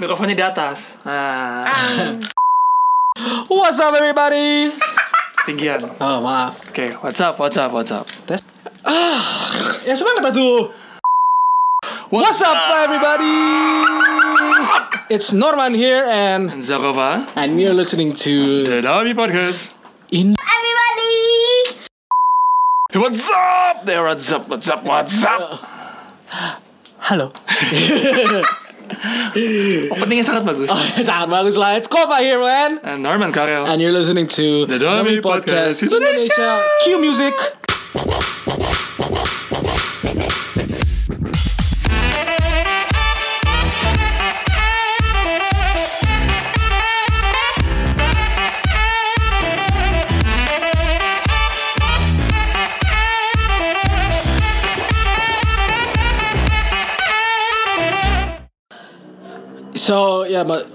Mikrofonnya di atas. Nah, What's up everybody? tinggian. Oh maaf. Oke, what's up, what's up, what's up? Tes. Ah, ya semangat tuh. What's up everybody? It's Norman here and Zakova, and you're listening to The Dami Podcast. In Everybody! Hey, what's up there? What's up, what's up, what's up? Halo. Openingnya sangat bagus. Oh, sangat bagus lah. It's Kova here man. And Norman Karel. And you're listening to The Dami Podcast Indonesia. Q Music. So yeah, but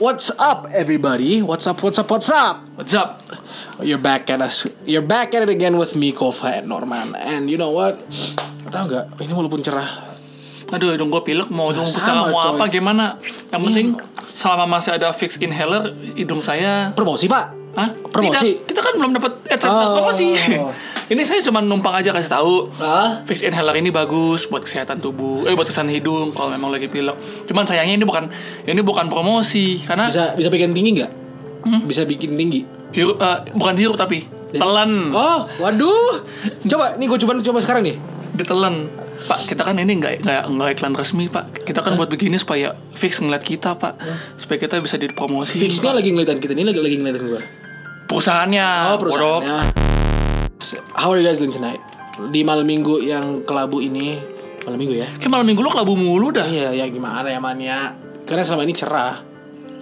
what's up everybody? What's up? What's up? What's up? What's up? You're back at us. You're back at it again with me, Kova and Norman. And you know what? Tahu nggak? Ini walaupun cerah. Aduh, hidung gue pilek mau hidung Sama, pecah mau coy. apa gimana? Yang penting selama masih ada fix inhaler, hidung saya Promosi pak? Hah? Promosi? Tidak, kita kan belum dapat AdSense Oh. promosi. ini saya cuma numpang aja kasih tahu. Hah? Fix inhaler ini bagus buat kesehatan tubuh, eh buat kesehatan hidung kalau memang lagi pilek. Cuman sayangnya ini bukan ini bukan promosi karena Bisa bisa bikin tinggi nggak? Hmm? Bisa bikin tinggi. hirup eh, bukan hirup tapi telan. Oh, waduh. Coba, nih gue coba coba sekarang nih. Ditelan. Pak, kita kan ini nggak nggak nggak iklan resmi, Pak. Kita kan buat begini supaya fix ngeliat kita, Pak. Supaya kita bisa dipromosi. Fixnya lagi ngeliatin kita, ini lagi lagi ngeliatin gue. perusahaannya. Oh, bodoh. How are you guys doing tonight? Di malam minggu yang kelabu ini, malam minggu ya? Kayak malam minggu lu kelabu mulu dah. Iya, ya gimana ya man ya? Karena selama ini cerah.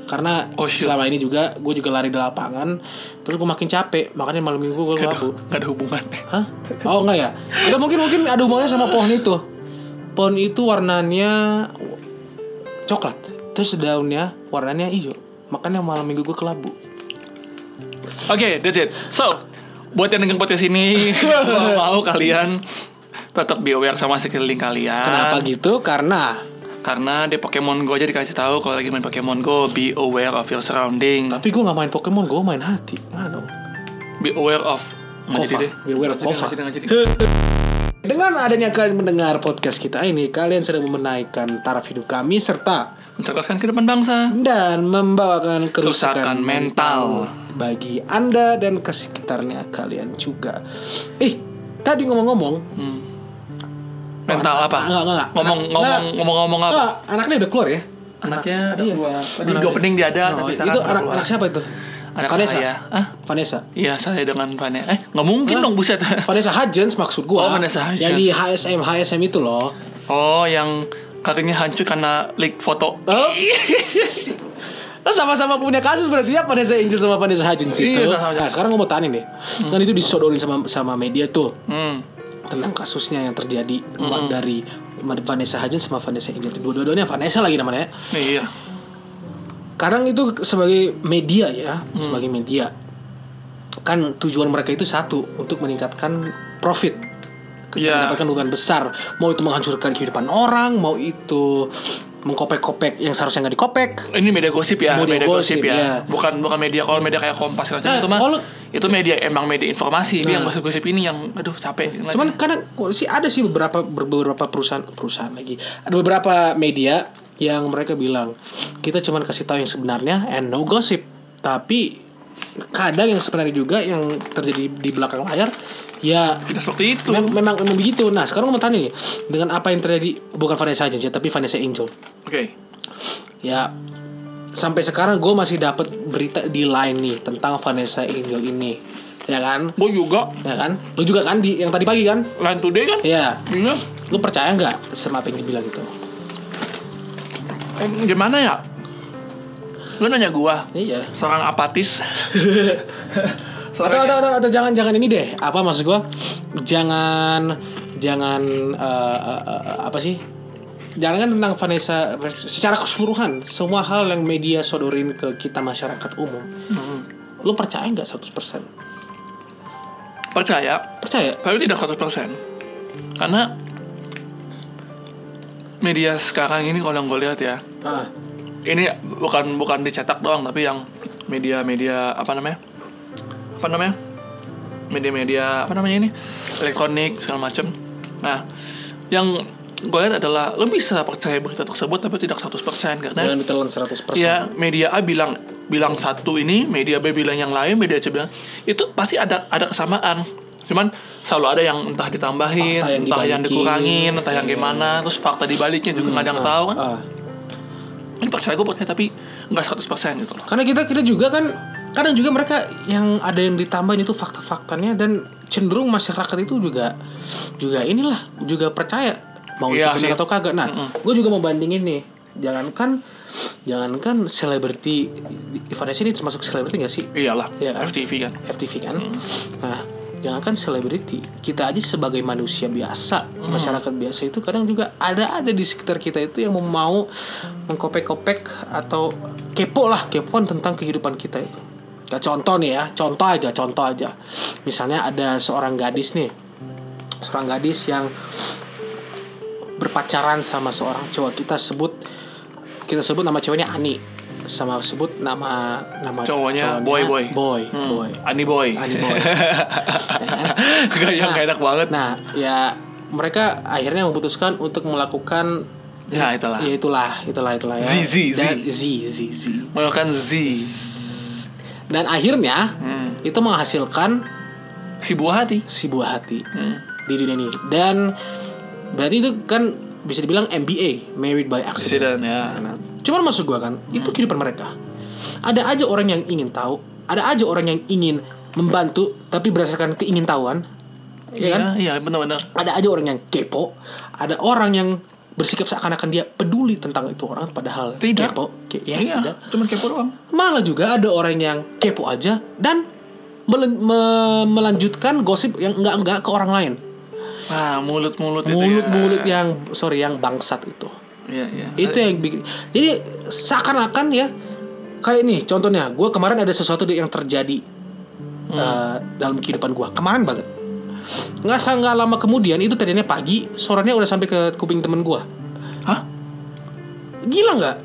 Karena Oh, shit. selama ini juga gue juga lari di lapangan, terus gue makin capek, makanya malam minggu gue Gak ada, kelabu. nggak ada hubungan. Hah? Oh enggak ya? Atau mungkin mungkin ada hubungannya sama pohon itu. Pohon itu warnanya coklat, terus daunnya warnanya hijau. Makanya malam minggu gue kelabu. Oke, that's it. So, buat yang dengerin podcast ini, mau kalian tetap be aware sama sekeliling kalian. Kenapa gitu? Karena Karena di Pokemon Go aja dikasih tahu kalau lagi main Pokemon Go, be aware of your surrounding. tapi gue nggak main Pokemon, gue main hati. Dong. Be aware of Kova. jadi deh. Be aware Kova. Dengan adanya kalian mendengar podcast kita ini, kalian sedang menaikkan taraf hidup kami serta Mencerdaskan kehidupan bangsa. dan membawakan kerusakan Kerusakan mental. mental bagi anda dan ke sekitarnya kalian juga. Eh, tadi ngomong-ngomong, Hmm. Mental Oh, apa? Enggak, enggak, enggak. Ngomong Enggak. ngomong ngomong ngomong apa? ah, anaknya udah keluar ya? Anaknya ada Iya. dua. Anak- di opening dia ada, Oh, tapi itu anak keluar. anak siapa itu? Anak Vanessa. saya. Ah, Vanessa. iya saya dengan Vanessa. Eh, nggak mungkin Hah? dong buset. Vanessa Hudgens maksud gua. Oh, Vanessa Hudgens. Yang di HSM HSM itu loh. Oh, yang kakinya hancur karena leak foto. Oops. Lo sama-sama punya kasus berarti ya Vanessa Angel sama Vanessa Hudgens itu. Iya, sama-sama. Nah, sekarang gue mau tanya nih. Kan itu disodorin sama sama media tuh Hmm. tentang kasusnya yang terjadi Mm-mm. dari Vanessa Hudgens sama Vanessa Angel. Dua-duanya Vanessa lagi namanya. Iya. Kadang itu sebagai media ya, Hmm. sebagai media. Kan tujuan mereka itu satu untuk meningkatkan profit. Iya. Mendapatkan keuntungan besar. Mau itu menghancurkan kehidupan orang, mau itu mengkopek-kopek yang seharusnya nggak dikopek. Ini media gosip ya, Media media, gosip, gosip, ya. iya. Bukan bukan media kalau media kayak Kompas macam Nah, itu mah. kalau- Itu media emang media informasi. Ini Nah. yang gosip-gosip ini yang aduh capek. Cuman kadang kok sih ada sih beberapa beberapa perusahaan perusahaan lagi. Ada beberapa media yang mereka bilang kita cuman kasih tahu yang sebenarnya and no gossip. Tapi kadang yang sebenarnya juga yang terjadi di belakang layar ya tidak seperti itu. mem- memang memang begitu. Nah, sekarang gue mau tanya nih, dengan apa yang terjadi bukan Vanessa aja ya, tapi Vanessa Angel. Oke. Ya sampai sekarang gue masih dapat berita di line nih tentang Vanessa Angel ini. Ya kan? Gue juga Ya kan? Lu juga kan di yang tadi pagi kan? Line Today kan? Iya. Iya. Lu percaya nggak sama apa yang dibilang itu? Eh, gimana ya? Lu nanya gua, Iya. seorang apatis. Atau, atau, atau, atau jangan jangan ini deh. Apa maksud gua? Jangan jangan eh, eh, eh, apa sih? Jangan kan tentang Vanessa secara keseluruhan semua hal yang media sodorin ke kita masyarakat umum. Hmm. Lu percaya nggak 100%? Percaya, Percaya? tapi tidak 100%. Karena media sekarang ini kalau gue lihat ya, Ah, ini bukan bukan dicetak doang tapi yang media-media apa namanya apa namanya media-media apa namanya ini elektronik segala macam nah yang gue lihat adalah lo bisa percaya berita tersebut tapi tidak 100% karena Jangan ditelan 100%. ya media A bilang bilang satu ini media B bilang yang lain media C bilang itu pasti ada ada kesamaan cuman selalu ada yang entah ditambahin Fakta yang entah yang dibalikin. dikurangin entah yang Iya. gimana terus fakta dibaliknya juga nggak ada yang Ah, tahu kan ah. ini percaya gue percaya tapi nggak 100% gitu loh Karena kita kita juga kan kadang juga mereka yang ada yang ditambahin itu fakta-faktanya dan cenderung masyarakat itu juga juga inilah juga percaya mau Iya itu benar atau kagak. Nah, Mm-mm. gue juga mau bandingin nih. Jangankan jangankan selebriti Vanessa ini termasuk selebriti gak sih? iyalah Iya kan? FTV kan FTV kan. Nah, jangankan selebriti, kita aja sebagai manusia biasa, masyarakat biasa itu kadang juga ada aja di sekitar kita itu yang mau mengkopek-kopek atau kepo lah, kepoan tentang kehidupan kita itu. Kayak contoh nih ya, contoh aja, contoh aja. Misalnya ada seorang gadis nih, seorang gadis yang berpacaran sama seorang cowok kita sebut kita sebut nama ceweknya Ani sama sebut nama nama Cowoknya Boy, Boy. boy Hmm. boy Ani boy Ani boy Gak yang Nah, enak banget Nah, ya mereka akhirnya memutuskan untuk melakukan Ya, itulah. Ya itulah, itulah, itulah ya. Z, Z, Z. Z, Z, Z. melakukan Z Dan akhirnya hmm. itu menghasilkan si buah hati si buah hati hmm. di dunia ini. Dan berarti itu kan bisa dibilang MBA, married by accident. Accident ya Nah, cuman maksud gua kan, itu kehidupan mereka. Ada aja orang yang ingin tahu, ada aja orang yang ingin membantu tapi berdasarkan keingintahuan. Ya kan? Iya, iya benar-benar. ada aja orang yang kepo, ada orang yang bersikap seakan-akan dia peduli tentang itu orang padahal Tidak. kepo, Ke- ya iya, tidak. cuma kepo doang. Malah juga ada orang yang kepo aja dan melen- me- melanjutkan gosip yang enggak-enggak ke orang lain. Nah, mulut-mulut itu Mulut-mulut ya. yang sorry yang bangsat itu. Iya, iya. Itu yang bikin. Jadi seakan-akan ya kayak nih contohnya, gue kemarin ada sesuatu yang terjadi Hmm. eh, dalam kehidupan gue kemarin banget. Nggak sa- nggak lama kemudian itu tadinya pagi, sorenya udah sampai ke kuping temen gue. Hah? Gila nggak?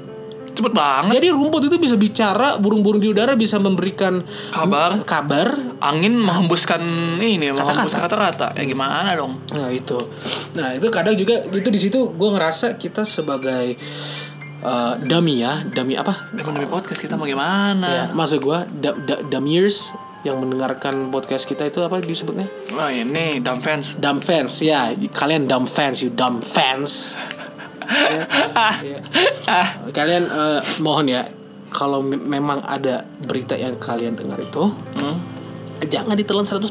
Cepet banget. Jadi rumput itu bisa bicara, burung-burung di udara bisa memberikan Kabar. kabar. Angin menghembuskan ini, Kata-kata. menghembuskan kata-kata. Ya gimana dong? Nah itu, nah itu kadang juga itu di situ gue ngerasa kita sebagai eh, dummy ya, dummy apa? Demi podcast kita mau gimana? Ya, maksud gue da, da, dummiers yang mendengarkan podcast kita itu apa disebutnya? Oh ini dumb fans. Dumb fans ya, kalian dumb fans, you dumb fans. Ya, Kalian eh, mohon ya, kalau me- memang ada berita yang kalian dengar itu, hmm. jangan ditelan 100%.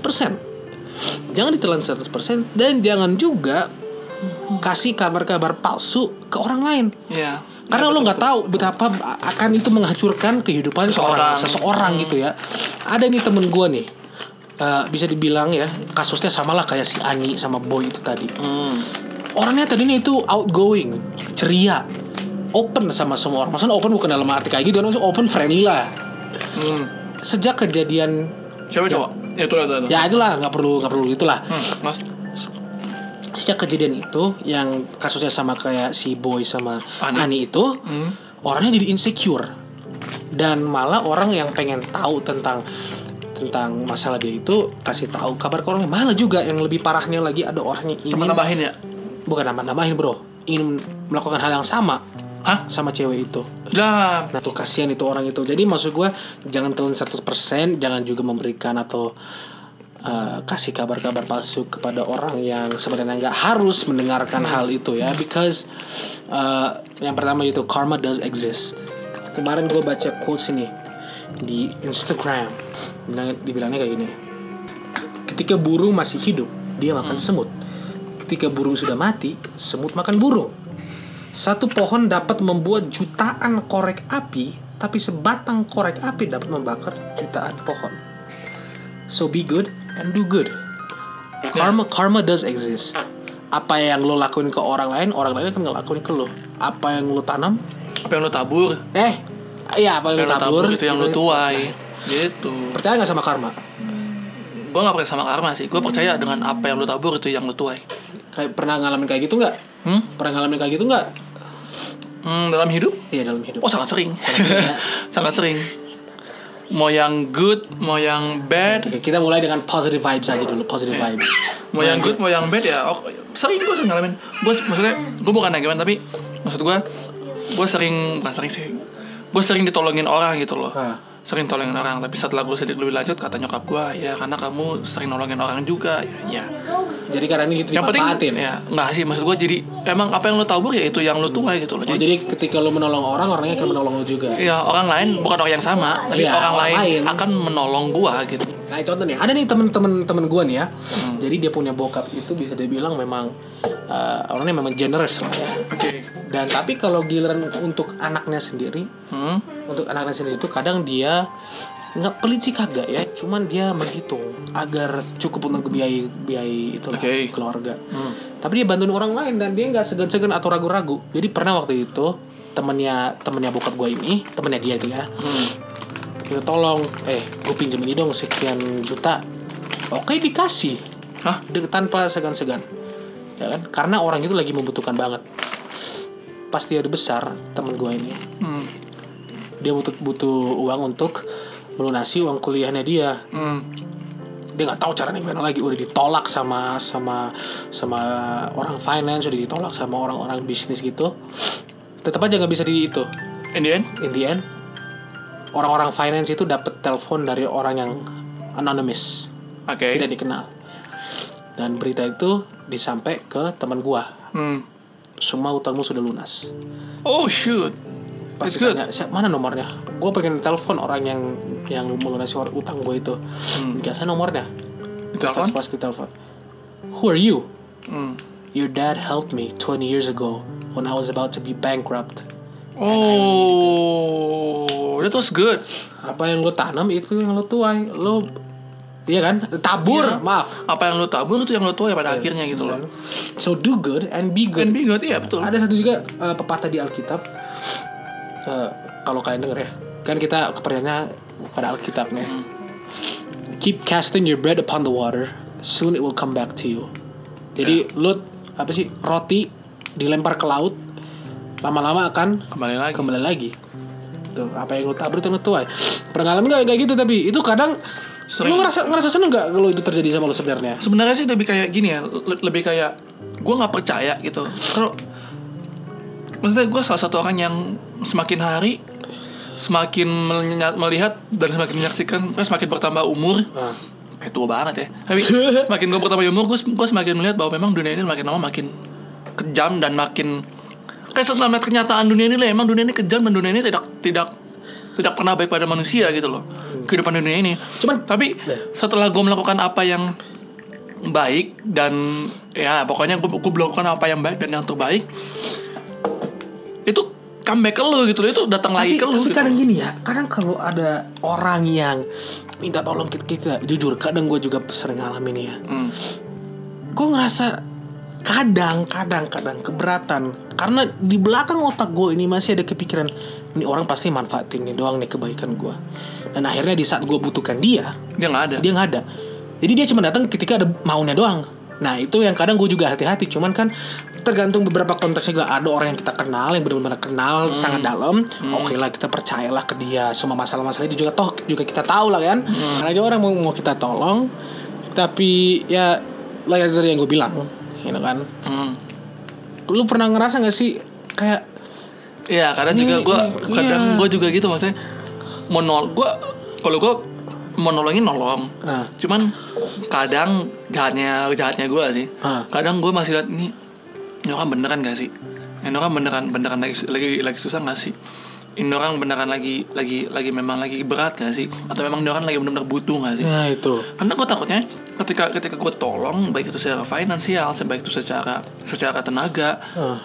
Jangan ditelan 100% dan jangan juga kasih kabar-kabar palsu ke orang lain. Iya. Karena Ya, lo nggak tahu betapa akan itu menghancurkan kehidupan seorang Seseorang. seseorang gitu ya. Ada nih temen gue nih, eh, bisa dibilang ya kasusnya samalah kayak si Ani sama Boy itu tadi. Hmm. Orangnya tadinya itu outgoing, ceria, open sama semua orang. Maksudnya open bukan dalam arti kayak gitu, maksudnya open friendly lah. Hmm. Sejak kejadian Siapa Ya. coba? Ya itu itu. itu. ya itulah nggak perlu nggak perlu itulah. Hmm. Mas. Sejak kejadian itu yang kasusnya sama kayak si Boy sama Ani. Ani itu Hmm. orangnya jadi insecure dan malah orang yang pengen tahu tentang tentang masalah dia itu kasih tahu kabar ke orang malah juga yang lebih parahnya lagi ada orang yang ingin nambahin ya? bukan nambah nambahin bro ingin melakukan hal yang sama Hah? sama cewek itu Dah. nah tuh kasihan itu orang itu jadi maksud gue jangan telan 100% jangan juga memberikan atau uh, kasih kabar-kabar palsu kepada orang yang sebenarnya nggak harus mendengarkan hal itu ya. Because uh, yang pertama itu karma does exist. Kemarin gue baca quotes ini di Instagram. Bilang- dibilangnya kayak gini. Ketika burung masih hidup dia makan semut. Ketika burung sudah mati semut makan burung. Satu pohon dapat membuat jutaan korek api tapi sebatang korek api dapat membakar jutaan pohon. So be good and do good karma karma does exist apa yang lo lakuin ke orang lain orang lain akan ngelakuin ke lo apa yang lo tanam Apa yang lo tabur? eh iya apa yang lo Apa yang lo tabur tabur itu yang lo itu- tuai. Gitu. percaya nggak sama karma Gue gak percaya sama karma sih. Gue percaya dengan apa yang lo tabur itu yang lo tuai. kayak pernah ngalamin kayak gitu nggak Hmm? pernah ngalamin kayak gitu nggak Hmm, dalam hidup? Iya dalam hidup. Oh sangat sering. Sangat sering, ya. sangat sering. Mau yang good, mau yang bad, Oke, kita mulai dengan positive vibes aja dulu, positive Iya. vibes. mau yang good, mau yang bad ya. Oh, sering gue sering ngalamin. Gue maksudnya gue bukan gimana tapi maksud gue gue sering bukan sering sih. Gue sering ditolongin orang gitu loh. Ah. Sering tolongin orang. Tapi setelah gue sedikit lebih lanjut kata nyokap gue ya karena kamu sering nolongin orang juga. Ya. Jadi karena ini gitu Yang penting ya nggak sih maksud gue jadi emang apa yang lo tabur ya itu yang lo tuai gitu loh. Oh, Jadi jadi ketika lu menolong orang, orangnya akan menolong lu juga. ya orang lain bukan orang yang sama, tapi Iya, orang, orang lain, lain. akan menolong gua gitu. Nah contoh nih, ada nih temen-temen temen gue nih ya. Hmm. Jadi dia punya bokap itu bisa dibilang memang eh, orangnya memang generous lah ya. Oke. Dan tapi kalau giliran untuk anaknya sendiri, Hmm. untuk anaknya sendiri itu kadang dia nggak pelit sih kagak ya, cuman dia menghitung agar cukup untuk biaya biaya itu Oke. keluarga. Hmm. Tapi dia bantuin orang lain dan dia nggak segan-segan atau ragu-ragu. Jadi pernah waktu itu temennya temennya bokap gue ini, temennya dia itu ya, Hmm. Dia tolong, eh gue pinjem ini dong sekian juta. Oke dikasih, Hah? De- tanpa segan-segan, ya kan? Karena orang itu lagi membutuhkan banget. Pas dia udah besar, temen gue ini, Hmm. dia butuh butuh uang untuk melunasi uang kuliahnya dia Hmm. dia nggak tahu caranya gimana lagi udah ditolak sama sama sama orang finance udah ditolak sama orang-orang bisnis gitu tetap aja nggak bisa di itu In the end? in the end orang-orang finance itu dapat telepon dari orang yang anonymous Oke. tidak dikenal dan berita itu disampai ke teman gua Hmm. semua utangmu sudah lunas Oh shoot. pas That's good. ditanya "Siap, mana nomornya gue pengen telepon orang yang yang melunasi utang gue itu Hmm. dikasih nomornya pas Ditelepon? pas ditelepon who are you Hmm. your dad helped me 20 years ago when I was about to be bankrupt Oh, that was good. apa yang lo tanam itu yang lo tuai lo iya kan tabur Iya. maaf Apa yang lo tabur itu yang lo tuai pada Iya. akhirnya gitu loh. so do good and be good Can be good, iya betul. ada satu juga uh, pepatah di Alkitab Uh, kalau kalian denger ya kan kita kepercayaannya pada Alkitab nih Hmm. keep casting your bread upon the water soon it will come back to you jadi lu apa sih roti dilempar ke laut lama-lama akan Kembali lagi. kembali lagi. Tuh apa yang lu tabur itu lu tuai pernah ngalamin kayak gitu? Tapi itu kadang Sering. lu ngerasa ngerasa seneng nggak kalau itu terjadi sama lu sebenarnya? Sebenarnya sih lebih kayak gini ya, le- lebih kayak gue nggak percaya gitu. Kalau maksudnya gue salah satu orang yang semakin hari semakin melihat dan semakin menyaksikan kan semakin bertambah umur. Nah, kayak tua banget ya. Tapi semakin gue bertambah umur gue gue semakin melihat bahwa memang dunia ini makin lama makin kejam dan makin kayak setelah melihat kenyataan dunia ini lah emang dunia ini kejam dan dunia ini tidak tidak tidak pernah baik pada manusia gitu loh kehidupan dunia ini cuman tapi setelah gue melakukan apa yang baik dan ya pokoknya gue gue melakukan apa yang baik dan yang terbaik itu comeback ke lu gitu loh itu datang lagi ke lu tapi gitu. kadang gini ya kadang kalau ada orang yang minta tolong kita, kita jujur kadang gue juga sering ngalamin ya Hmm. gue ngerasa kadang kadang kadang keberatan. Karena di belakang otak gue ini masih ada kepikiran ini orang pasti manfaatin nih doang nih kebaikan gue dan akhirnya di saat gue butuhkan dia dia nggak ada. dia nggak ada. Jadi dia cuma datang ketika ada maunya doang. Nah itu yang kadang gue juga hati-hati. Cuman kan tergantung beberapa konteks juga. Ada orang yang kita kenal yang benar-benar kenal Hmm. sangat dalam. Hmm. oke lah kita percayalah ke dia. Semua masalah-masalah itu juga toh juga kita tahu lah kan. Hmm. karena aja orang mau, mau kita tolong. Tapi ya lah dari yang gue bilang know kan Hmm. lu pernah ngerasa gak sih kayak Iya, kadang Ini- juga gue, kadang iya. gue juga gitu maksudnya mau nol, gue kalau gue mau nolongin nolong, nah, cuman kadang jahatnya jahatnya gue sih, ah, kadang gue masih lihat ini, ini orang beneran gak sih? Ini orang beneran beneran lagi lagi lagi susah gak sih? Ini orang beneran lagi lagi lagi memang lagi berat gak sih? Atau memang orang lagi benar-benar butuh gak sih? nah itu Karena gue takutnya ketika ketika gue tolong baik itu secara finansial, baik itu secara secara tenaga, ah,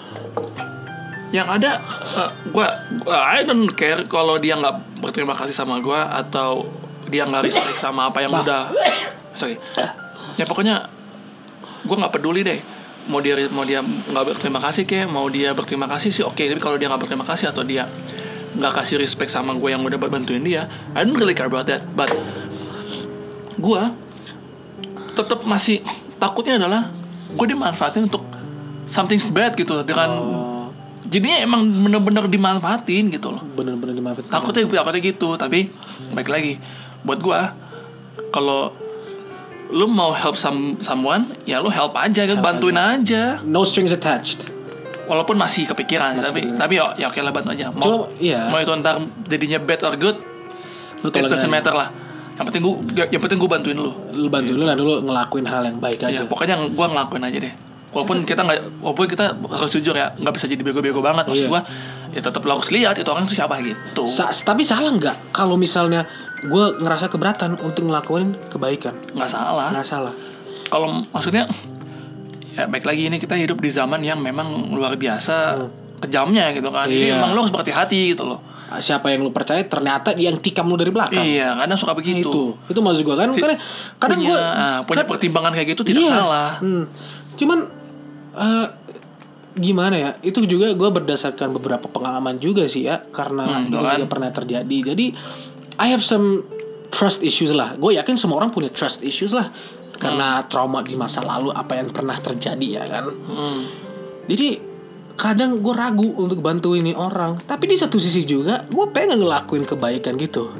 yang ada eh, gua, gua I don't care kalau dia nggak berterima kasih sama gua atau dia nggak respect sama apa yang Bah. udah sorry ya pokoknya gua nggak peduli deh mau dia mau dia nggak berterima kasih kayak mau dia berterima kasih sih oke tapi kalau dia nggak berterima kasih atau dia nggak kasih respect sama gue yang udah bantuin dia I don't really care about that. But gua tetap masih takutnya adalah gue dimanfaatin untuk something bad gitu dengan oh, jadinya emang bener-bener dimanfaatin gitu loh. Bener-bener dimanfaatin. Takutnya takutnya gitu tapi baik lagi. Buat gua kalau lu mau help some, someone ya lu help aja gitu Help bantuin aja. No strings attached walaupun masih kepikiran Masih tapi kepikiran. tapi ya, ya oke lah bantu aja. Mau Cuma, iya. mau itu ntar jadinya bad or good lu tolong aja. matter lah. Yang penting gua yang penting gua bantuin lu. Lu bantu lu lalu lu ngelakuin hal yang baik ya aja. pokoknya gua ngelakuin aja deh. Walaupun kita nggak walaupun kita harus jujur ya nggak bisa jadi bego-bego banget. Maksud Iya. gua ya tetap lu harus lihat itu orang itu siapa gitu. Sa- tapi salah nggak kalau misalnya gue ngerasa keberatan untuk ngelakuin kebaikan? Nggak salah. Nggak salah. Kalau maksudnya ya baik lagi ini kita hidup di zaman yang memang luar biasa Hmm. kejamnya gitu kan jadi Iya. emang lo harus berhati-hati gitu loh siapa yang lu percaya ternyata yang tikam lu dari belakang iya kadang suka begitu itu itu maksud gue kan kadang kadang punya gue ah, punya pertimbangan kayak gitu tidak salah Hmm. Cuman eh, gimana ya? Itu juga gue berdasarkan beberapa pengalaman juga sih ya, karena Hmm, itu tuh kan. juga pernah terjadi. Jadi I have some trust issues lah. Gue yakin semua orang punya trust issues lah, karena trauma di masa lalu apa yang pernah terjadi ya kan. Hmm. Jadi kadang gue ragu untuk bantuin ini orang, tapi di satu sisi juga gue pengen ngelakuin kebaikan gitu.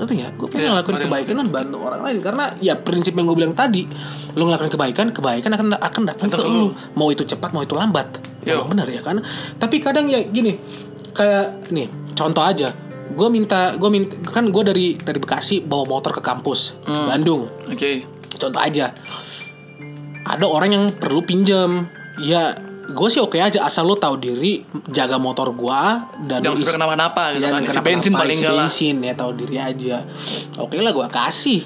Ngerti ya? Gue pengen Iya, ngelakuin kebaikan dan bantu orang lain karena ya prinsip yang gue bilang tadi, lo ngelakuin kebaikan, kebaikan akan akan datang Datang ke lu. Mau itu cepat, mau itu lambat. Emang benar ya kan? Tapi kadang ya gini, kayak nih contoh aja. Gue minta, gue minta kan gue dari dari Bekasi bawa motor ke kampus Hmm. Bandung oke contoh aja. Ada orang yang perlu pinjam. Ya gue sih oke aja asal lo tahu diri jaga motor gua dan jangan sampai kenapa-napa gitu ya, kan kenapa bensin paling isi bensin ya tahu diri aja. Oke lah gua kasih.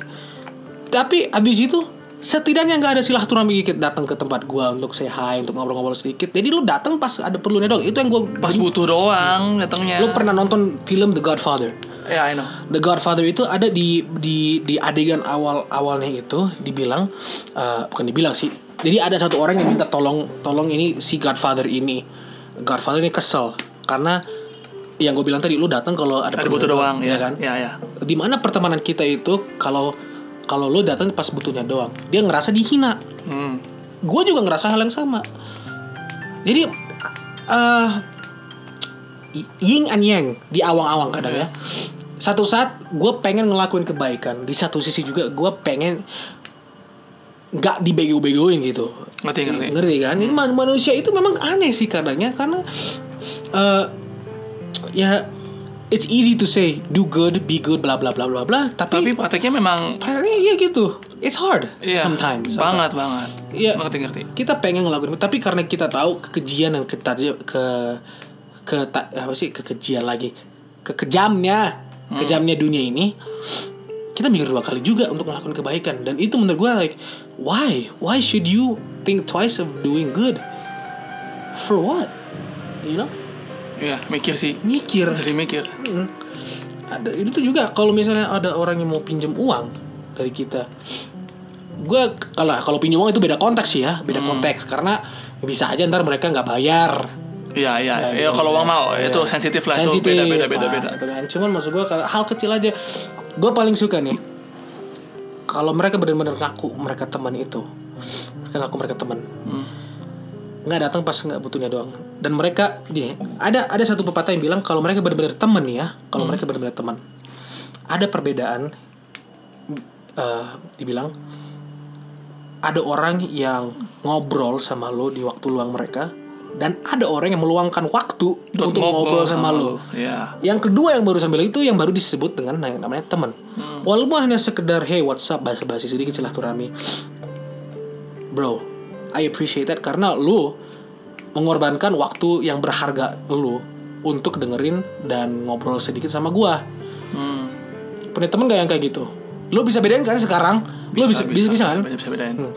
Tapi abis itu setidaknya nggak ada silaturahmi dikit datang ke tempat gua untuk say hi untuk ngobrol-ngobrol sedikit. Jadi lu datang pas ada perlunya dong itu yang gua pas butuh doang datangnya. Lu pernah nonton film The Godfather ya I know The Godfather itu ada di di di adegan awal awalnya itu dibilang eh, bukan dibilang sih. Jadi ada satu orang yang minta tolong tolong ini si Godfather ini. Godfather ini kesel karena yang gue bilang tadi lu datang kalau ada, ada butuh doang ya ya kan. ya ya Di mana pertemanan kita itu kalau kalau lu datang pas butuhnya doang, dia ngerasa dihina. hmm. Gue juga ngerasa hal yang sama. Jadi eh yin and yang di awang-awang kadang ya. Satu saat gue pengen ngelakuin kebaikan, di satu sisi juga gue pengen nggak dibego-begoin gitu. ngerti ngerti Ngerti kan? Ini man- manusia itu memang aneh sih kadangnya karena eh ya it's easy to say do good, be good, bla bla bla bla bla. tapi Tapi, prakteknya memang prakteknya ya gitu. It's hard iya sometimes. banget banget Iya. ngerti ngerti Kita pengen ngelakuin, tapi karena kita tahu kekejian dan ketaj ke ke apa sih kekejian lagi, kekejamnya, Hmm. kejamnya dunia ini, kita mikir dua kali juga untuk melakukan kebaikan. Dan itu menurut gue like why? Why should you think twice of doing good? For what? You know? Iya mikir sih. Mikir. Jadi mikir Mm. ada itu tuh juga kalau misalnya ada orang yang mau pinjam uang dari kita gue kalau kalau pinjam uang itu beda konteks sih ya beda Hmm. konteks. Karena bisa aja ntar mereka nggak bayar iya iya Ya, ya, kalau beda. uang mau Iya. itu sensitif lah itu Sensitif. beda beda beda Nah, beda itu kan. cuman maksud gue kalau hal kecil aja gue paling suka nih kalau mereka benar-benar ngaku mereka teman itu mereka ngaku mereka teman Hmm. nggak datang pas nggak butuhnya doang dan mereka gini ada ada satu pepatah yang bilang kalau mereka benar-benar teman ya kalau Hmm. mereka benar-benar teman ada perbedaan eh, dibilang ada orang yang ngobrol sama lo di waktu luang mereka dan ada orang yang meluangkan waktu Buat untuk ngobrol sama, lo Iya. yang kedua yang barusan bilang itu yang baru disebut dengan yang namanya teman Hmm. Walaupun hanya sekedar hey what's up basa-basi sedikit silaturahmi. Bro, I appreciate that karena lu mengorbankan waktu yang berharga lu untuk dengerin dan ngobrol sedikit sama gua. Hmm. Punya temen gak yang kayak gitu? Lu bisa bedain kan sekarang? bisa bisa, bisa, kan? bisa, bisa bedain. Hmm.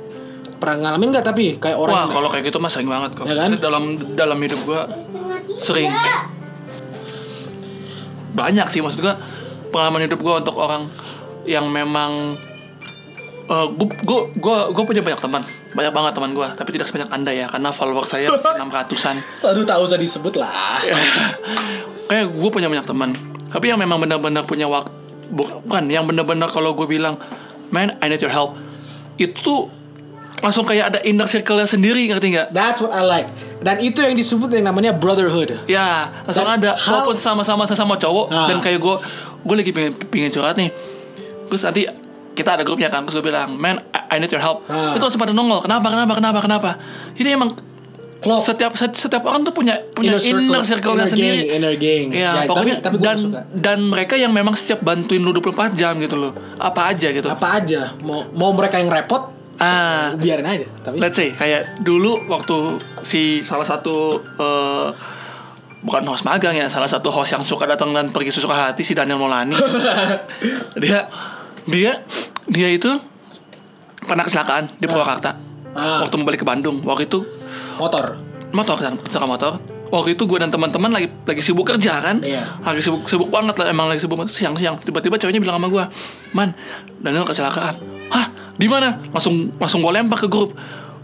Pernah ngalamin gak tapi kayak orang Wah, kalau kayak gitu mah sering banget kok. Ya kan? Dalam dalam hidup gua sering banyak sih maksud gua pengalaman hidup gua untuk orang yang memang eh gua, gua, gua, gua punya banyak teman banyak banget teman gua tapi tidak sebanyak anda ya karena follower saya enam ratusan Aduh tak usah disebut lah. kayak gue punya banyak teman tapi yang memang benar-benar punya waktu bukan yang benar-benar kalau gue bilang man I need your help itu langsung kayak ada inner circle-nya sendiri ngerti nggak That's what I like. Dan itu yang disebut yang namanya brotherhood. ya langsung Dan ada hal- walaupun sama-sama sesama cowok Ah. dan kayak gue gue lagi pengen pengen curhat nih terus nanti kita ada grupnya kan terus gue bilang man I, I need your help Ah. itu langsung pada nongol kenapa kenapa kenapa kenapa jadi emang Klop. setiap setiap orang tuh punya punya Inner circle- inner circle-nya sendiri gang, inner gang. Iya, Ya, pokoknya tapi- tapi dan suka. dan mereka yang memang siap bantuin lu 24 jam gitu loh. Apa aja gitu. Apa aja mau mau mereka yang repot Ah, biarin aja. Tapi let's say kayak dulu waktu si salah satu eh, bukan host magang ya, salah satu host yang suka datang dan pergi sesuka hati si Daniel Molani. dia dia dia itu pernah kecelakaan di Purwakarta. ah, Waktu mau balik ke Bandung, waktu itu motor. motor kan, kecelakaan motor. Waktu itu gue dan teman-teman lagi lagi sibuk kerja kan, Iya. lagi sibuk sibuk banget lah emang lagi sibuk banget. siang-siang. Tiba-tiba ceweknya bilang sama gue, man, Daniel kecelakaan. Hah, di mana? Langsung langsung gue lempar ke grup,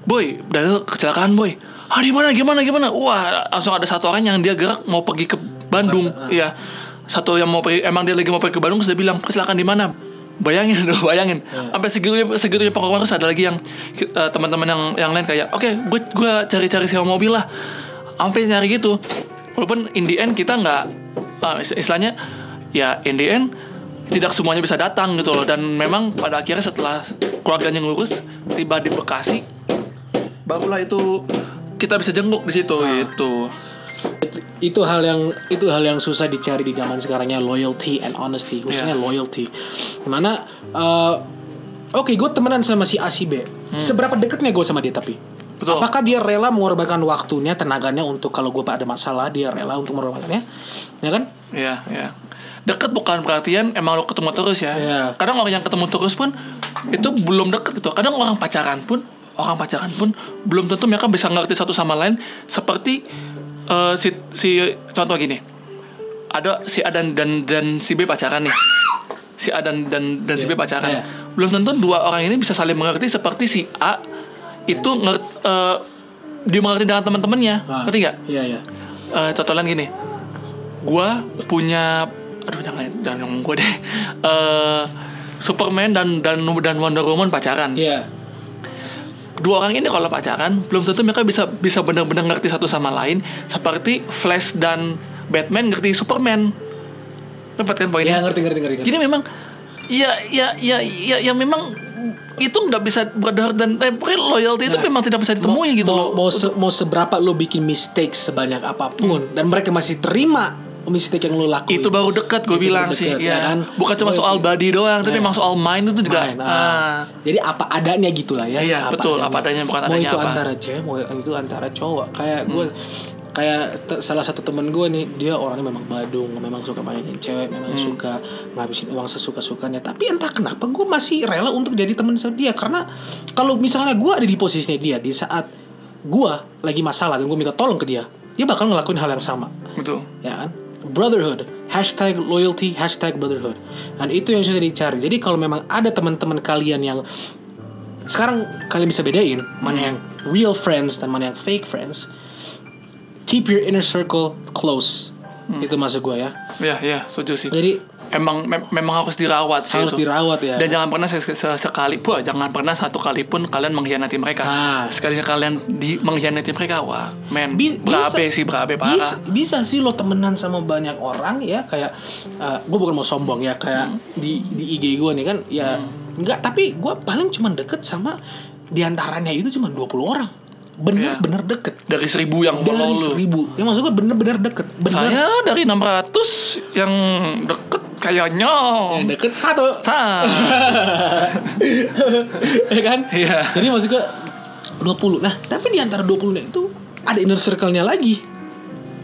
boy, Daniel kecelakaan boy. Ah di mana? Gimana? Gimana? Wah, langsung ada satu orang yang dia gerak mau pergi ke Bandung, Ah. iya. Satu yang mau pergi, emang dia lagi mau pergi ke Bandung, dia bilang kecelakaan di mana? Bayangin dong, bayangin. Iya. Sampai segitunya segitunya pokoknya terus ada lagi yang eh, teman-teman yang yang lain kayak, oke, gue gue cari-cari sewa mobil lah. Sampai nyari gitu. Walaupun in the end kita nggak, is- istilahnya ya in the end tidak semuanya bisa datang gitu loh. Dan memang pada akhirnya setelah keluarganya ngurus tiba di Bekasi, barulah itu kita bisa jenguk di situ Ah. gitu. itu, itu hal yang itu hal yang susah dicari di zaman sekarangnya loyalty and honesty khususnya Yes. loyalty mana eh, oke gue temenan sama si A si B seberapa dekatnya gue sama dia tapi Hmm. Betul. apakah dia rela mengorbankan waktunya tenaganya untuk kalau gue ada masalah dia rela untuk mengorbankannya ya kan Iya, iya. Deket bukan perhatian emang lo ketemu terus ya. Iya. Kadang orang yang ketemu terus pun itu belum deket gitu. Kadang orang pacaran pun orang pacaran pun belum tentu mereka bisa ngerti satu sama lain seperti eh, si si contoh gini. Ada si A dan dan, dan si B pacaran nih. Si A dan dan, dan si B Iya, pacaran. iya. Belum tentu dua orang ini bisa saling mengerti seperti si A itu ngerti dia mengerti dengan teman-temannya. Ah. Ngerti nggak? iya iya Eh, contoh lain gini gua punya aduh jangan jangan ngomong gue deh Eh, Superman dan dan dan Wonder Woman pacaran iya dua orang ini kalau pacaran belum tentu mereka bisa bisa benar-benar ngerti satu sama lain seperti Flash dan Batman ngerti Superman dapat kan poinnya iya ngerti ngerti ngerti, ngerti. jadi memang ya ya ya ya ya memang itu nggak bisa berdarah dan pokoknya loyalty itu Nah, memang tidak bisa ditemui mau, gitu mau, loh. mau, se- mau seberapa lo bikin mistake sebanyak apa pun dan mereka masih terima mistake yang lo lakuin itu baru dekat gue Itu bilang sih ya ya kan? bukan cuma soal itu. body doang tapi Nah. memang soal mind itu juga Main, ah. ah. Jadi apa adanya gitulah ya. Iya, betul, apa adanya, bukan mau adanya itu apa. antara cewek, mau itu antara cowok. Kayak Hmm. gue kayak salah satu temen gue nih dia orangnya memang badung memang suka mainin cewek memang Hmm. suka ngabisin uang sesuka sukanya tapi entah kenapa gue masih rela untuk jadi temen sama dia. Karena kalau misalnya gue ada di posisinya dia di saat gue lagi masalah dan gue minta tolong ke dia dia bakal ngelakuin hal yang sama. Betul. Ya kan? Brotherhood. Hashtag loyalty hashtag brotherhood. Dan itu yang susah dicari. Jadi kalau memang ada teman-teman kalian yang sekarang kalian bisa bedain mana yang real friends dan mana yang fake friends keep your inner circle close. Itu maksud gue ya. Ya ya setuju sih. Jadi emang mem- memang harus dirawat sih harus itu. dirawat ya. Dan jangan pernah se- se- sekali pun jangan pernah satu kali pun kalian mengkhianati mereka. Nah. sekalinya kalian di mengkhianati mereka wah men Bi- berabe sih berabe parah. bisa, bisa sih lo temenan sama banyak orang ya kayak gue bukan mau sombong ya kayak Hmm. di di IG gue nih kan ya enggak tapi gue paling cuman deket sama di antaranya itu cuma 20 orang Bener-bener deket. Dari seribu yang dari follow lu. seribu. Ya maksud gue bener-bener deket. Bener. Saya dari 600 yang deket kayaknya. Yang deket satu. Sa. Ya kan? Iya. jadi maksud gue 20 nah tapi di antara 20 itu ada inner circle-nya lagi.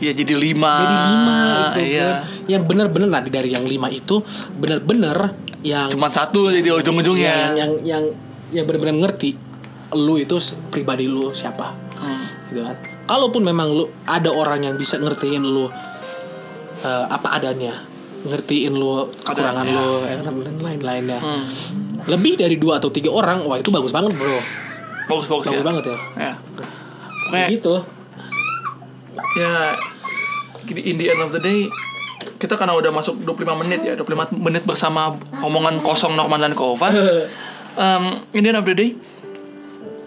Ya jadi lima. Jadi lima itu iya. kan? Yang bener-bener nah dari yang lima itu bener-bener yang cuma satu jadi ujung-ujungnya. ya, yang yang yang yang bener-bener ngerti lu itu pribadi lu siapa? Hmm. gitu kan. Kalaupun memang lu ada orang yang bisa ngertiin lu eh, apa adanya ngertiin lu kekurangan Adanya. lu ya kan, dan lain-lainnya. Hmm. lebih dari dua atau tiga orang wah itu bagus banget bro. Bagus bagus bagus ya. banget ya. Ya. Pokoknya, gitu. Ya in the end of the day kita karena udah masuk 25 menit ya 25 menit bersama omongan kosong Norman dan Kova um, in the end of the day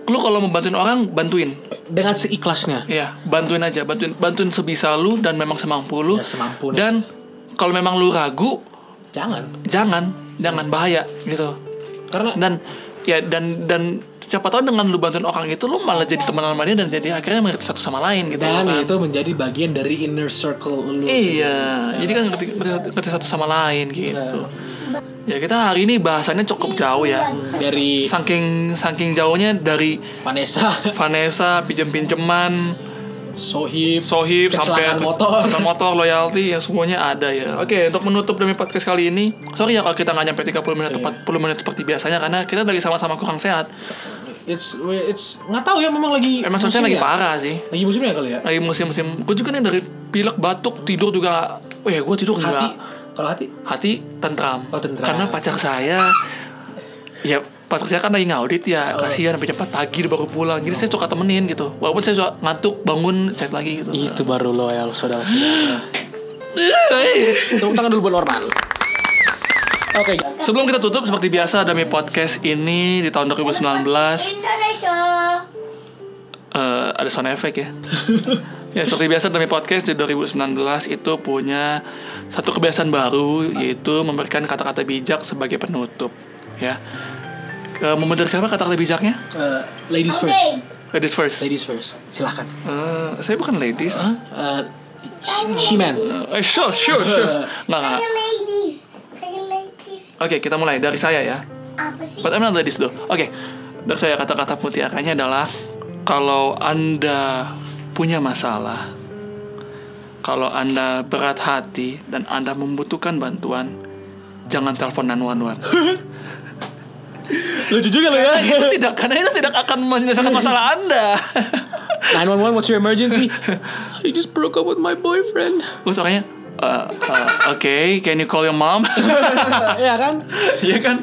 lu kalau mau bantuin orang bantuin dengan seikhlasnya Iya, bantuin aja, bantuin bantuin sebisa lu dan memang semampu lu. Ya, semampu. Dan kalau memang lu ragu, jangan jangan, jangan bahaya gitu. karena Dan ya dan dan siapa tahu dengan lu bantuin orang itu lu malah jadi teman sama dia dan jadi akhirnya mengerti satu sama lain gitu. dan kan. itu menjadi bagian dari inner circle lu Iya, jadi kan ngerti, ngerti, ngerti satu sama lain gitu. Ya kita hari ini bahasannya cukup jauh ya. dari Saking saking jauhnya dari Vanessa Vanessa pinjem-pinjeman, Sohib Sohib sampai motor. motor, loyalty ya semuanya ada ya. Oke, untuk menutup demi podcast kali ini, sorry ya kalau kita nggak nyampe 30 menit Iya. atau 40 menit seperti biasanya karena kita lagi sama-sama kurang sehat. It's it's nggak tahu ya memang lagi Emang soalnya lagi musimnya. parah sih. lagi musimnya kali ya Lagi musim-musim, gue juga nih dari pilek batuk tidur juga, oh ya gue tidur hati juga kalau hati hati tentram. Oh, tentram. Karena pacar saya, ya pacar saya kan lagi ngaudit ya, Oh. kasihan sampai 4 pagi dia baru pulang. Jadi saya suka temenin gitu. Walaupun saya suka ngantuk, bangun chat lagi gitu. itu baru loyal saudara-saudara Eh, tepuk tangan dulu buat Norman oke Sebelum kita tutup seperti biasa demi podcast ini di tahun 2019 Indonesia. eh, ada sound effect ya. ya seperti biasa demi podcast di 2019 itu punya satu kebiasaan baru yaitu memberikan kata-kata bijak sebagai penutup ya. Ke mau siapa kata-kata bijaknya? Eh, ladies Oke. first Ladies first. ladies first silahkan Eh, saya bukan ladies. Eh, she man Eh, sure, sure, sure. Nggak, nggak. Saya ladies. Saya Oke, kita mulai dari saya ya. Apa sih? But I'm not ladies though. Oke, dari saya kata-kata mutiaranya adalah kalau anda punya masalah, kalau anda berat hati dan anda membutuhkan bantuan, jangan telepon 911. lucu juga lo ya itu tidak karena itu tidak akan menyelesaikan masalah anda. 911 what's your emergency I just broke up with my boyfriend Gue suaranya, "Uh, uh, oke, can you call your mom? ya kan Iya kan?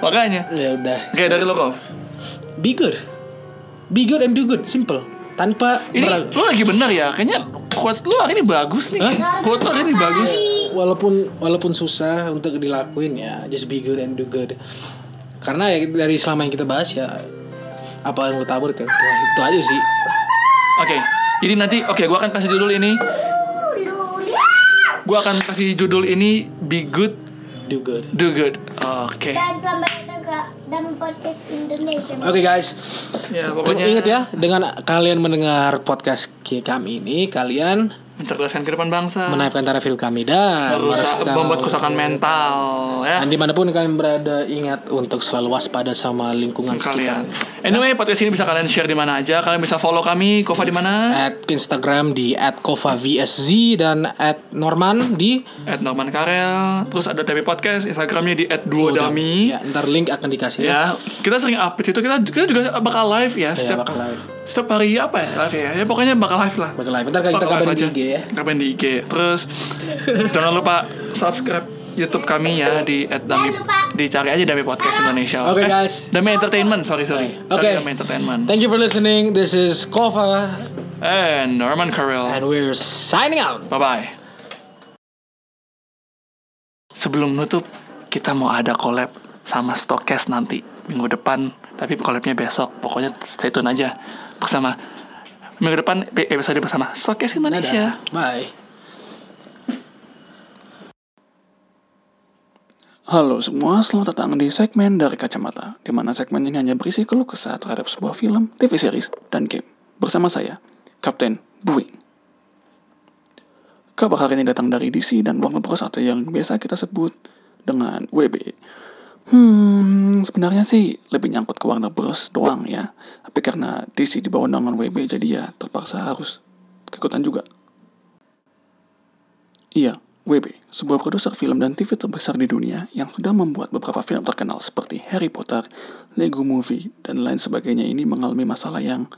Makanya. ya udah Kayak dari lo kok. be good be good and do good simple tanpa Ini lo lagi benar ya. Kayaknya quote lo hari ini bagus nih. Hah? Quote lo hari ini bagus. walaupun walaupun susah untuk dilakuin ya just be good and do good karena ya dari selama yang kita bahas ya apa yang lu tabur itu itu, aja sih Oke, jadi nanti oke gua akan kasih judul ini. Gua akan kasih judul ini Be Good, do good Do Good. Oke. Dan selamat datang ke dalam podcast Indonesia. oke guys Ya, pokoknya ingat ya dengan kalian mendengar podcast kami ini kalian mencerdaskan kehidupan bangsa. menaikkan taraf hidup kami dan membuat kerusakan mental ya. dan di mana pun kalian berada ingat untuk selalu waspada sama lingkungan kalian. sekitar Anyway, podcast ini bisa kalian share di mana aja. Kalian bisa follow kami, Kova di mana? at Instagram di @kovavsz dan at Norman di At Norman Karel. Terus ada Dami Podcast, Instagramnya di @duodami. ya ntar link akan dikasih ya, Ya, kita sering update itu. Kita, kita juga bakal live ya, Ya, setiap bakal live setiap hari apa ya live ya. Ya pokoknya bakal live lah. bakal live ntar kita Bakal kabarin di aja. IG ya Kapan di IG. Terus jangan lupa subscribe YouTube kami ya di @dami Jangan lupa. dicari aja Dami Podcast Indonesia. Oke, Eh, guys. Dami Entertainment, sorry sorry. Oke. Sorry, Dami Entertainment. thank you for listening this is Kova And Norman Karel. and we're signing out Bye bye. Sebelum nutup, kita mau ada collab sama Stokes nanti minggu depan. Tapi collabnya besok. Pokoknya stay tune aja bersama minggu depan episode bersama Stokes Indonesia. Dadah. bye Halo semua, selamat datang di segmen dari Kacamata, di mana segmen ini hanya berisi keluh kesah terhadap sebuah film, TV series, dan game. Bersama saya, Kapten Buing. Kabar hari ini datang dari DC dan Warner Bros. atau yang biasa kita sebut dengan WB. Hmm, sebenarnya sih lebih nyangkut ke Warner Bros. doang ya. Tapi karena DC dibawa dengan WB, jadi ya terpaksa harus keikutan juga. Iya, WB, sebuah produser film dan TV terbesar di dunia yang sudah membuat beberapa film terkenal seperti Harry Potter, Lego Movie, dan lain sebagainya ini mengalami masalah yang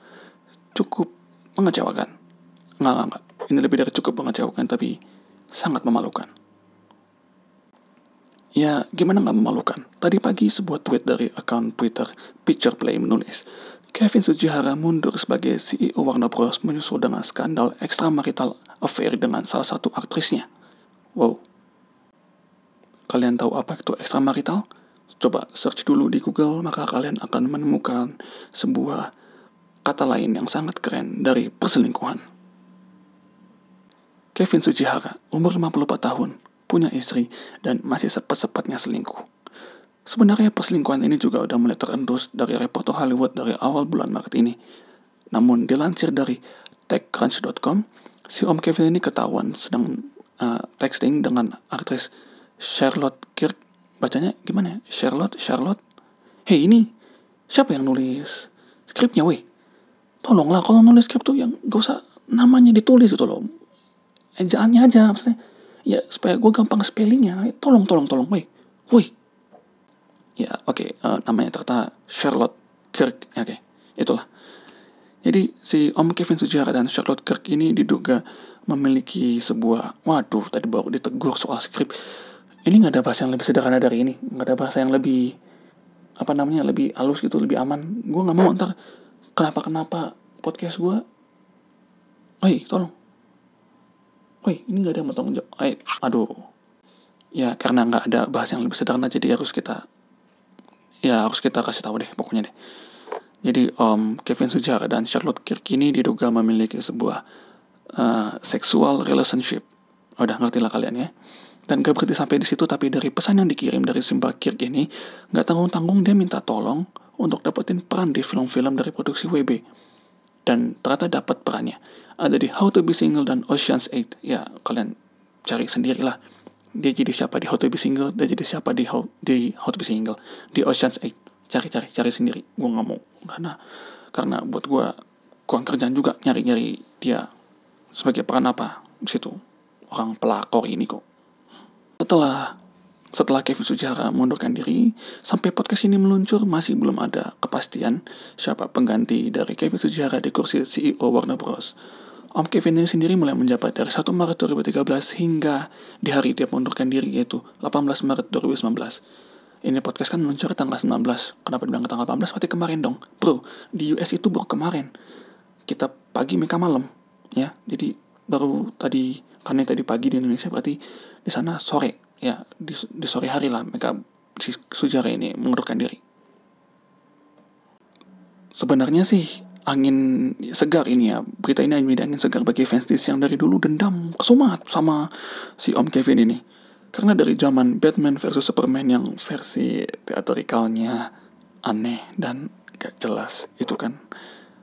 cukup mengecewakan. Enggak, enggak. Ini lebih dari cukup mengecewakan, tapi sangat memalukan. Ya, gimana nggak memalukan? Tadi pagi sebuah tweet dari akun Twitter Picture Play menulis, Kevin Sujihara mundur sebagai CEO Warner Bros. menyusul dengan skandal extramarital affair dengan salah satu aktrisnya. Wow. Kalian tahu apa itu extramarital? Coba search dulu di Google, maka kalian akan menemukan sebuah kata lain yang sangat keren dari perselingkuhan. Kevin Sujihara, umur 54 tahun, punya istri, dan masih sepet-sepetnya selingkuh. Sebenarnya perselingkuhan ini juga udah mulai terendus dari reporter Hollywood dari awal bulan Maret ini. Namun dilansir dari TechCrunch.com, si Om Kevin ini ketahuan sedang uh, texting dengan aktris Charlotte Kirk bacanya gimana ya? Charlotte, Charlotte. Hei ini siapa yang nulis skripnya weh? Tolonglah kalau nulis skrip tuh yang gak usah namanya ditulis gitu loh. Ejaannya aja maksudnya. Ya supaya gue gampang spellingnya. Tolong, tolong, tolong weh. Woi. Ya oke okay, uh, eh, namanya ternyata Charlotte Kirk. Ya, oke okay. itulah. Jadi si Om Kevin Sujara dan Charlotte Kirk ini diduga memiliki sebuah waduh tadi baru ditegur soal skrip ini nggak ada bahasa yang lebih sederhana dari ini nggak ada bahasa yang lebih apa namanya lebih halus gitu lebih aman gue nggak mau ntar kenapa kenapa podcast gue Oi, tolong. Oi, ini nggak ada yang mau tanggung jawab. Oi, aduh. Ya, karena nggak ada bahasa yang lebih sederhana, jadi harus kita, ya harus kita kasih tahu deh, pokoknya deh. Jadi, um, Kevin Sujara dan Charlotte Kirk ini diduga memiliki sebuah uh, sexual relationship. Udah ngerti lah kalian ya. Dan gak berhenti sampai di situ, tapi dari pesan yang dikirim dari Simba Kirk ini, gak tanggung-tanggung dia minta tolong untuk dapetin peran di film-film dari produksi WB. Dan ternyata dapat perannya. Ada di How to Be Single dan Ocean's 8. Ya, kalian cari sendirilah. Dia jadi siapa di How to Be Single, dia jadi siapa di How, di How to Be Single. Di Ocean's 8. Cari-cari, cari sendiri. Gue gak mau. Karena, karena buat gue kurang kerjaan juga nyari-nyari dia sebagai peran apa di situ. Orang pelakor ini kok. Setelah setelah Kevin Sujara mundurkan diri, sampai podcast ini meluncur masih belum ada kepastian siapa pengganti dari Kevin Sujara di kursi CEO Warner Bros. Om Kevin ini sendiri mulai menjabat dari 1 Maret 2013 hingga di hari dia mundurkan diri yaitu 18 Maret 2019. Ini podcast kan meluncur tanggal 19. Kenapa dibilang tanggal 18? Berarti kemarin dong. Bro, di US itu baru kemarin. Kita pagi mereka malam. Ya, jadi baru tadi karena tadi pagi di Indonesia berarti di sana sore ya di, di sore hari lah mereka si Sujara ini mengundurkan diri. Sebenarnya sih angin segar ini ya berita ini menjadi angin segar bagi fans DC yang dari dulu dendam kesumat sama si Om Kevin ini. Karena dari zaman Batman versus Superman yang versi teatrikalnya aneh dan gak jelas itu kan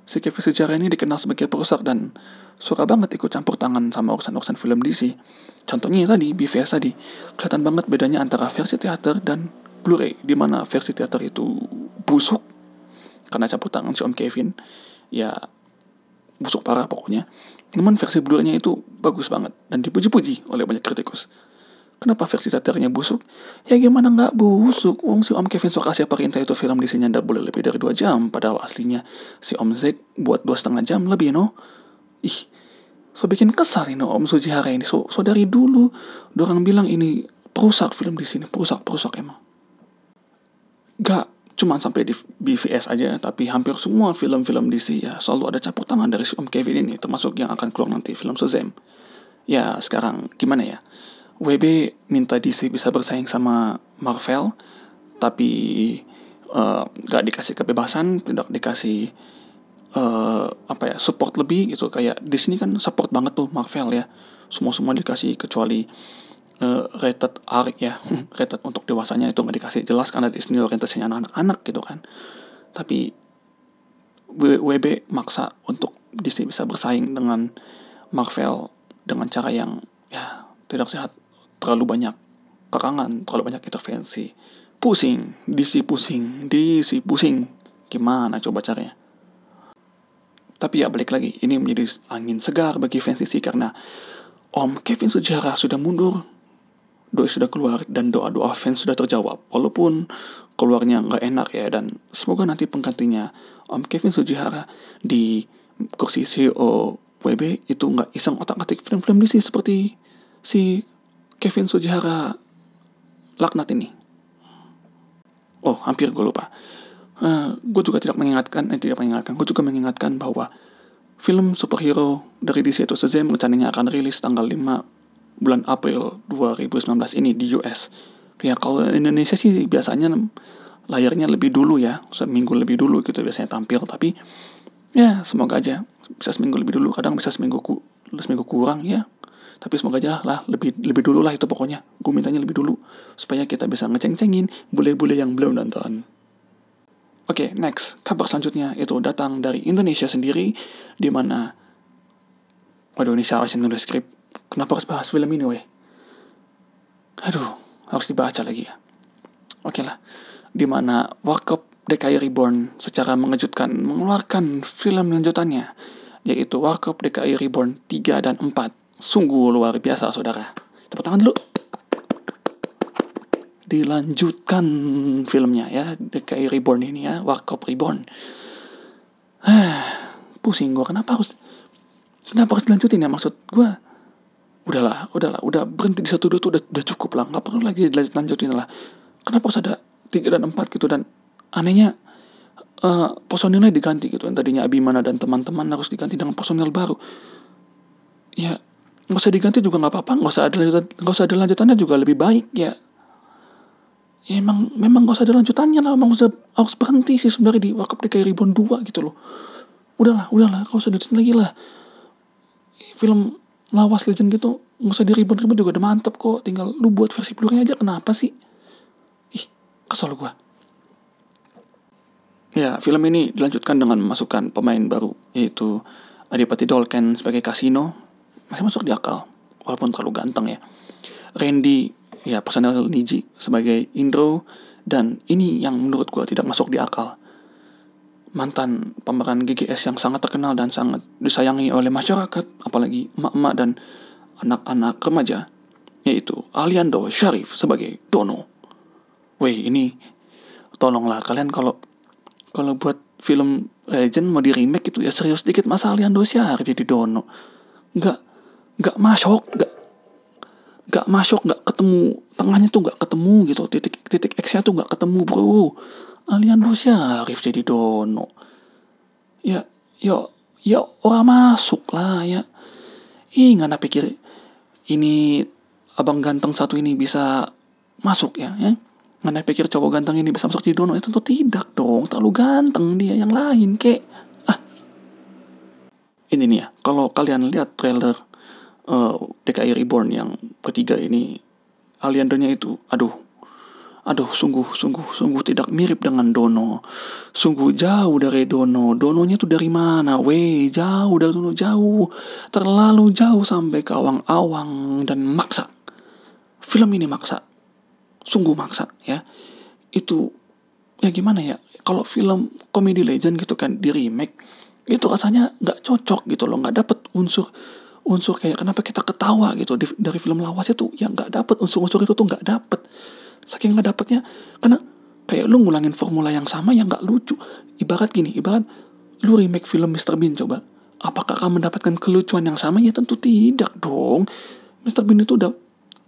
si Kevin Sujara ini dikenal sebagai perusak dan suka banget ikut campur tangan sama urusan-urusan film DC. Contohnya tadi, BVS tadi. Kelihatan banget bedanya antara versi teater dan Blu-ray, di mana versi teater itu busuk karena campur tangan si Om Kevin. Ya, busuk parah pokoknya. Namun versi Blu-ray-nya itu bagus banget dan dipuji-puji oleh banyak kritikus. Kenapa versi teaternya busuk? Ya gimana nggak busuk? Wong si Om Kevin Sokasya perintah itu film di sini boleh lebih dari dua jam. Padahal aslinya si Om Zack buat dua setengah jam lebih, no? Ih, so bikin kesal ini Om Sujihara ini. So, so dari dulu orang bilang ini perusak film di sini, perusak perusak emang. Gak cuma sampai di BVS aja, tapi hampir semua film-film DC ya selalu ada campur tangan dari si Om Kevin ini, termasuk yang akan keluar nanti film Shazam. Ya sekarang gimana ya? WB minta DC bisa bersaing sama Marvel, tapi uh, gak dikasih kebebasan, tidak dikasih uh, apa ya support lebih gitu. Kayak di sini kan support banget tuh Marvel ya. Semua semua dikasih kecuali uh, rated R ya. Rated untuk dewasanya itu nggak dikasih. Jelas karena di sini orientasinya anak-anak gitu kan. Tapi WB maksa untuk Disney bisa bersaing dengan Marvel dengan cara yang ya tidak sehat terlalu banyak kekangan terlalu banyak intervensi. Pusing DC pusing DC pusing. Gimana coba caranya? Tapi ya balik lagi, ini menjadi angin segar bagi fans DC karena Om Kevin Sujara sudah mundur, doa sudah keluar dan doa-doa fans sudah terjawab. Walaupun keluarnya nggak enak ya dan semoga nanti penggantinya Om Kevin Sujihara di kursi CEO WB itu nggak iseng otak-atik film-film DC seperti si Kevin Sujihara laknat ini. Oh, hampir gue lupa. Uh, eh, gue juga tidak mengingatkan, eh, tidak mengingatkan, gue juga mengingatkan bahwa film superhero dari DC itu Shazam rencananya akan rilis tanggal 5 bulan April 2019 ini di US. Ya kalau Indonesia sih biasanya layarnya lebih dulu ya, seminggu lebih dulu gitu biasanya tampil. Tapi ya semoga aja bisa seminggu lebih dulu, kadang bisa seminggu ku, seminggu kurang ya. Tapi semoga aja lah lebih lebih dulu lah itu pokoknya. Gue mintanya lebih dulu supaya kita bisa ngeceng-cengin bule-bule yang belum nonton. Oke, okay, next. Kabar selanjutnya itu datang dari Indonesia sendiri, di mana... Waduh, ini sih nulis skrip? Kenapa harus bahas film ini, weh? Aduh, harus dibaca lagi ya. Oke okay lah. Di mana Warkop DKI Reborn secara mengejutkan mengeluarkan film lanjutannya, yaitu Warkop DKI Reborn 3 dan 4. Sungguh luar biasa, saudara. Tepuk tangan dulu. Dilanjutkan filmnya ya DKI Reborn ini ya Warkop Reborn. Pusing gue kenapa harus kenapa harus dilanjutin ya? Maksud gue udahlah udahlah udah berhenti di satu dua tuh udah, udah cukup lah. Nggak perlu lagi dilanjut lanjutin lah. Kenapa harus ada tiga dan empat gitu? Dan anehnya uh, personilnya diganti gitu. Yang tadinya Abimana dan teman-teman harus diganti dengan personil baru. Ya nggak usah diganti juga nggak apa-apa. Nggak usah ada lanjutan nggak usah ada lanjutannya juga lebih baik ya. Ya emang memang gak usah ada lanjutannya lah. Emang usah harus berhenti sih sebenarnya di Wakaf DKI Ribuan 2 gitu loh. Udahlah udahlah. Gak usah dilanjutin lagi lah. Film lawas legend gitu gak usah di ribuan juga udah mantep kok. Tinggal lu buat versi blu aja kenapa sih? Ih kesel gua. Ya film ini dilanjutkan dengan memasukkan pemain baru yaitu Adipati Dolken sebagai Kasino masih masuk di akal walaupun terlalu ganteng ya Randy ya personel Niji sebagai Indro dan ini yang menurut gue tidak masuk di akal. Mantan pemeran GGS yang sangat terkenal dan sangat disayangi oleh masyarakat, apalagi emak-emak dan anak-anak remaja, yaitu Aliando Sharif sebagai Dono. Weh, ini tolonglah kalian kalau kalau buat film Legend mau di remake itu ya serius dikit masa Aliando Sharif jadi Dono. Nggak nggak masuk, nggak gak masuk nggak ketemu tengahnya tuh nggak ketemu gitu titik titik X nya tuh nggak ketemu bro. Alian Syarif jadi dono. Ya ya ya orang masuk lah ya. Ih nggak pikir ini abang ganteng satu ini bisa masuk ya ya. Nggak pikir cowok ganteng ini bisa masuk jadi dono. Itu ya, tentu tidak dong terlalu ganteng dia yang lain kek. Ah. Ini nih ya kalau kalian lihat trailer uh, eh, DKI Reborn yang ketiga ini aliandonya itu aduh aduh sungguh sungguh sungguh tidak mirip dengan Dono. Sungguh jauh dari Dono. Dononya tuh dari mana? Weh jauh dari Dono jauh. Terlalu jauh sampai ke awang-awang dan maksa. Film ini maksa. Sungguh maksa ya. Itu ya gimana ya? Kalau film komedi legend gitu kan di remake itu rasanya nggak cocok gitu loh. Nggak dapet unsur unsur kayak kenapa kita ketawa gitu di, dari film lawas itu? Ya nggak dapet. Unsur-unsur itu tuh nggak dapet. Saking nggak dapetnya karena kayak lu ngulangin formula yang sama yang nggak lucu. Ibarat gini ibarat lu remake film Mr Bean coba. Apakah kamu mendapatkan kelucuan yang sama? Ya tentu tidak dong. Mr Bean itu udah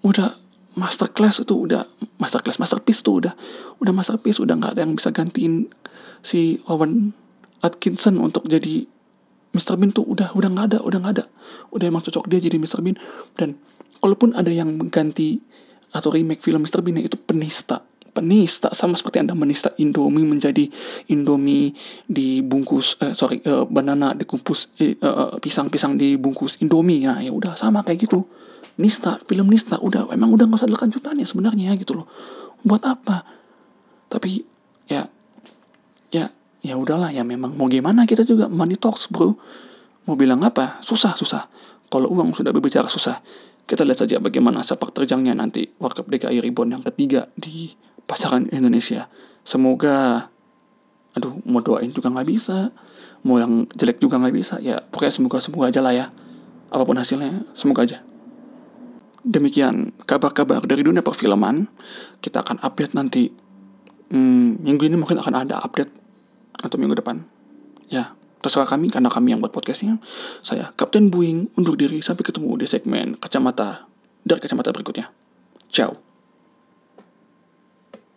udah master class itu udah master class masterpiece tuh udah udah masterpiece udah nggak ada yang bisa gantiin si Owen Atkinson untuk jadi Mr. Bean tuh udah udah nggak ada, udah nggak ada. Udah emang cocok dia jadi Mr. Bean dan kalaupun ada yang mengganti atau remake film Mr. Bean itu penista. Penista sama seperti Anda menista Indomie menjadi Indomie dibungkus eh sorry uh, banana dikumpus eh, uh, pisang-pisang dibungkus Indomie. Nah, ya udah sama kayak gitu. Nista, film Nista udah emang udah nggak usah ada lanjutannya sebenarnya gitu loh. Buat apa? Tapi ya ya ya udahlah ya memang. Mau gimana kita juga? Money talks bro. Mau bilang apa? Susah susah. Kalau uang sudah berbicara susah kita lihat saja bagaimana sepak terjangnya nanti World Cup DKI Reborn yang ketiga di pasaran Indonesia. Semoga aduh mau doain juga nggak bisa. Mau yang jelek juga nggak bisa. Ya pokoknya semoga semoga aja lah ya. Apa pun hasilnya semoga aja. Demikian kabar-kabar dari dunia perfilman. Kita akan update nanti. Hmm, minggu ini mungkin akan ada update atau minggu depan. Ya, terserah kami karena kami yang buat podcastnya. Saya Kapten Buing undur diri sampai ketemu di segmen kacamata dari kacamata berikutnya. Ciao.